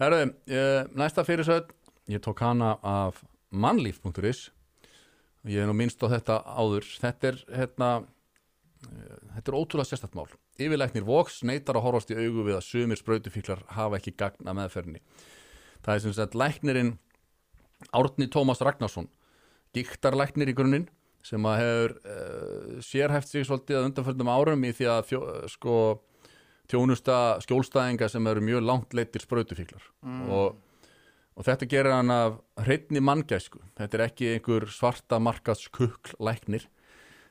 Herru, uh, næsta fyrirsögn. Ég tók hana af mannlíf.is ég hef nú minnst á þetta áður. Þetta er hérna uh, þetta er ótrúlega sérstætt mál. Yfirleiknir voks neytar að horfast í augu við að sumir sprautufíklar hafa ekki gagna meðferðinni. Það er sem sagt læknirinn Árni Tómas Ragnarsson gíktarlæknir í grunninn sem að hefur uh, sérhæft sig svolítið að undanförnum árum í því að þjó, sko, þjónusta skjólstæðinga sem eru mjög langt leittir sprautufíklar Mm. og, og þetta gerir hann af hreitni manngæsku. Þetta er ekki einhver svarta markas kukl læknir.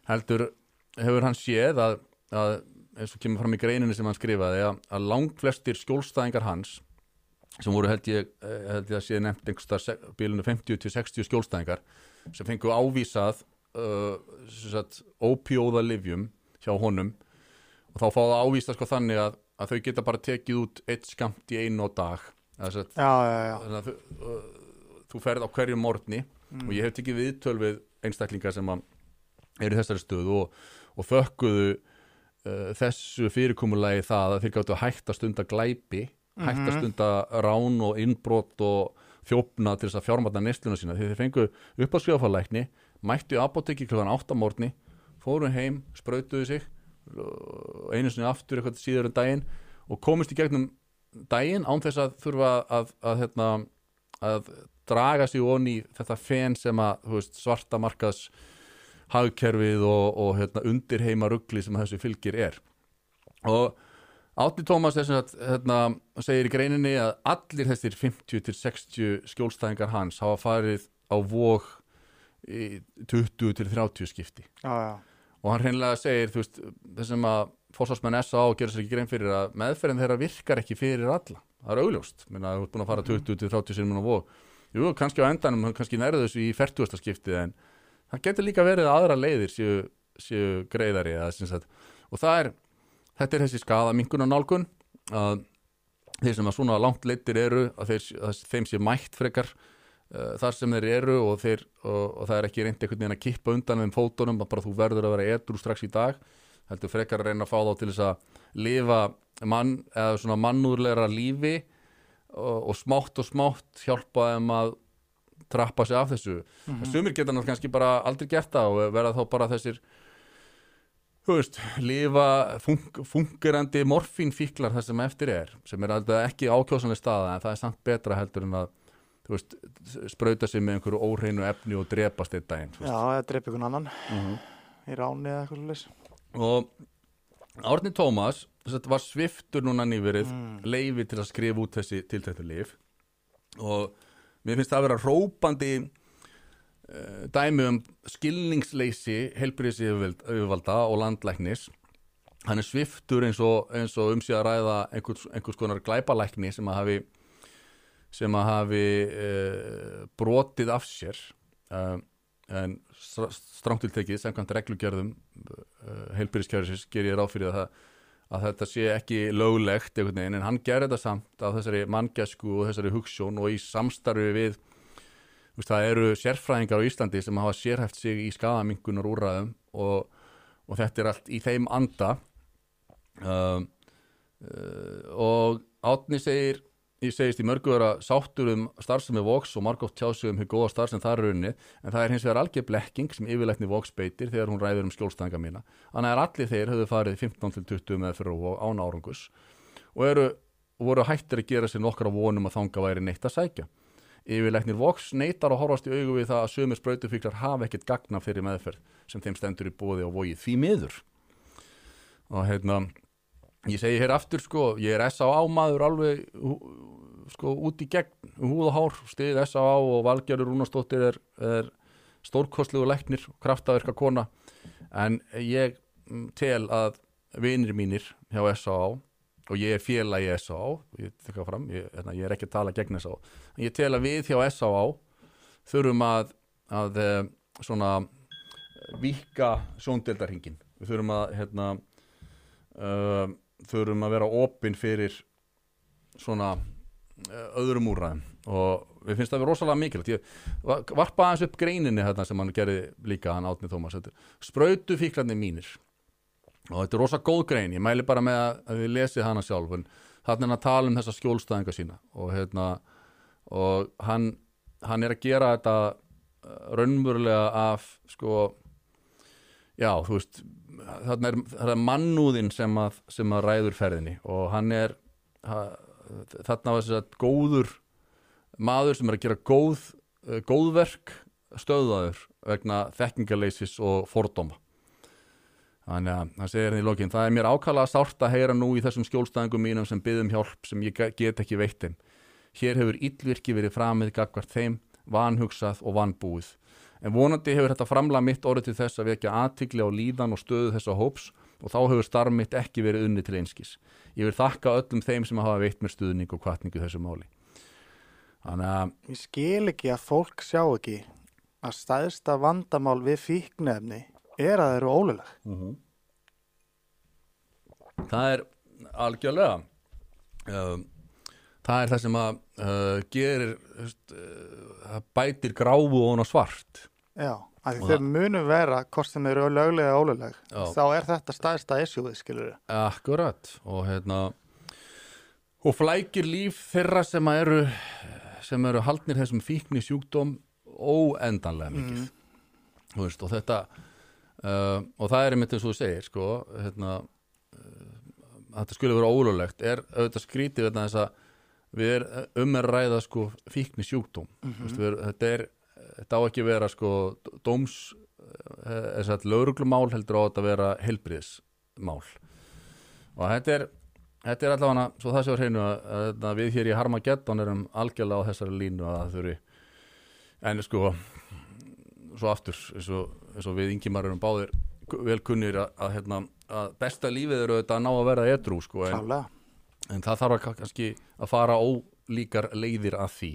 Heldur hefur hann séð að, að eins og kemur fram í greininu sem hann skrifaði að, að langt flestir skjólstæðingar hans sem voru held ég, eh, held ég að sé nefnt einhverstað bílunum 50-60 skjólstæðingar sem fengu ávísað uh, ópjóða livjum hjá honum og þá fá það ávísað sko þannig að, að þau geta bara tekið út eitt skamt í einu á dag að, Já, já, já. þannig að þú, uh, þú ferð á hverju morgni Mm. og ég hef tekið viðtöl við einstaklingar sem eru í þessari stöðu og, og þökkuðu uh, þessu fyrirkomulagi það að þeir gáttu að stunda glæpi hægt að Mhm. stunda rán og innbrot og þjófna til þess að fjármata nesluna sína þegar þeir fengu upp á skjáfalækni mættu í apoteki klukkan 8 morgni fóru heim, sprautuðu sig og einu sinni aftur eitthvað síður en daginn og komist í gegnum daginn án þess að þurfa að, að, að, hérna, að draga sig onni þetta fen sem að veist, svarta markas hagkerfið og, og hérna, undirheima ruggli sem þessu fylgir er og Átni Tómas sagt, hérna, segir í greininni að allir þessir 50-60 skjólstæðingar hans hafa farið á vóg í 20-30 skipti Já, já. Og hann hreinlega segir veist, þessum að fórsvarsmenn SA og gera sér ekki grein fyrir að meðferðin þeirra virkar ekki fyrir alla. Það er augljóst, minna þú ert búin að fara 20-30 sinni á vóg, jú, kannski á endanum kannski nærðu þessu í 40. skipti en það getur líka verið að aðra leiðir séu, séu greiðari eða, og það er þetta er þessi skaða minkun og nálgun að þeir sem að svona langt leittir eru að, þeir, að þeim sé mætt frekar uh, þar sem þeir eru og, þeir, og, og það er ekki reyndi einhvern veginn að kippa undan þeim fótunum að bara þú verður að vera edru strax í dag heldur frekar að reyna að fá þá til þess að lifa mann, eða svona mannúðlegra lífi og, og smátt og smátt hjálpa þeim að trappa sig af þessu Mhm. sumir geta náttúrulega kannski bara aldrei gert það og verða þá bara þessir veist, lifa fung, fungerandi morfínfíklar það sem eftir er, sem er alltaf ekki ákjósanlega staða en það er samt betra heldur en að veist, sprauta sig með einhverju óhreinu efni og drepast einn daginn Já, eða dreip ykkur annan Mhm. í ráni eða eitthvað leys. og Árni Tómas var sviftur núna nýverið Mm. leifi til að skrifa út þessi tiltættu lif og mér finnst það að vera rópandi uh, dæmi um skilningsleysi helbriðs yfirvalda og landlæknis hann er sviftur eins og, eins og um sig að ræða einhvers, einhvers konar glæpalækni sem að hafi sem að hafi uh, brotið af sér uh, en strángtiltekið samkvæmt reglugjörðum uh, heilbyrðiskjörðisins ger ég ráð fyrir að, að þetta sé ekki löglegt einhvern veginn en hann gerði þetta samt á þessari manngæsku og þessari hugssjón og í samstarfi við veist, það eru sérfræðingar á Íslandi sem hafa sérhæft sig í skadaminkunar úrræðum og, og þetta er allt í þeim anda. Og Átni segir ég segist í mörgu vera sáttur um starfsemi Vox og margótt tjásum um hér góða starf sem það er runni en það er hins vegar algjör blekking sem yfirleikni Vox beitir þegar hún ræður um skjólstæðinga mína. Þannig að allir þeir höfðu farið 15-20 með fyrir og án árangus og eru, voru hættir að gera sér nokkra vonum að þanga væri neitt að sækja. Yfirleiknir Vox neytar að horfast í augu við það að sömur sprautufíklar hafa ekkert gagna fyrir meðferð sem þeim stendur í bóði og vogið því miður. Og hérna ég segi hér aftur sko, ég er S.A.A. maður alveg sko út í gegn húð og hár, stið S.A.A. og Valgerður Rúnastóttir er, er stórkostlegu læknir og kraftaverka kona en ég mm, tel að vinir mínir hjá S.A.A. og ég er félagi S.A.A. ég, ég, hérna, ég er ekki að tala gegn S.A.A. ég tel að við hjá S.A.A. þurfum að, að eh, svona vika sjóndeldarhingin við þurfum að hérna uh, þurfum að vera opinn fyrir svona uh, öðrum úrræðum. Og við finnst það að vera rosalega mikilvægt. Ég va- varpa aðeins upp greininni hérna sem hann gerði líka hann Átni Tómas. Sprautu fíklarnir mínir. Og þetta er rosa góð grein, ég mæli bara með að, þið lesið hana sjálf en þannig er hann að tala um þessa skjólstæðinga sína. Og hérna og hann, hann er að gera þetta uh, raunverulega af sko já, þú veist þarna er, er mannúðin sem að, sem að ræður ferðinni og hann er ha, þarna var þess að góður maður sem er að gera góð uh, góðverk stöðaður vegna þekkingarleysis og fordóma. Þannig að það segir henni í lokin það er mér ákala sárt að heyra nú í þessum skjólstæðingum mínum sem byggðum hjálp sem ég ge- get ekki veittin hér hefur illvirki verið framið gagvart þeim vanhugsað og vanbúið en vonandi hefur þetta framlega mitt orðið til þess að vekja aðtigli á líðan og stöðu þessa hóps og þá hefur starf mitt ekki verið unni til einskis. Ég vil þakka öllum þeim sem hafa veitt mér stuðning og kvartningu þessu máli. Þannig að Ég skil ekki að fólk sjá ekki að stæðsta vandamál við fíknefni er að það eru óluleg. það er algjörlega. Um, það er það sem að uh, gerir uh, bætir gráfu og svart Já, af því Og þau munum vera hvort sem eru löglega eða óluleg. Þá er þetta stæðsta issueið, skilur við. Akkurat og hérna og flækir líf þeirra sem eru sem eru haldnir þessum fíkni sjúkdóm óendanlega mikið Þú veist, og þetta uh, og það er einmitt eins og þú segir sko, hérna uh, þetta skulle vera ólulegt er auðvitað skrítið þess að við er um að ræða sko fíkni sjúkdóm mm -hmm. er, þetta er þetta á ekki að vera sko dóms þess að lauruglumál heldur á þetta að vera helbriðismál og þetta er þetta er allavega, svo það sé á hreinu að, að við hér í Harmageddon erum algjörlega á þessari línu að þurfi en sko svo aftur eins og, eins og við yngimar erum báðir vel kunnir að, að, hérna, að besta lífið eru þetta að ná að vera edrú sko, en, Klálega. En það þarf að kannski að fara ólíkar leiðir að því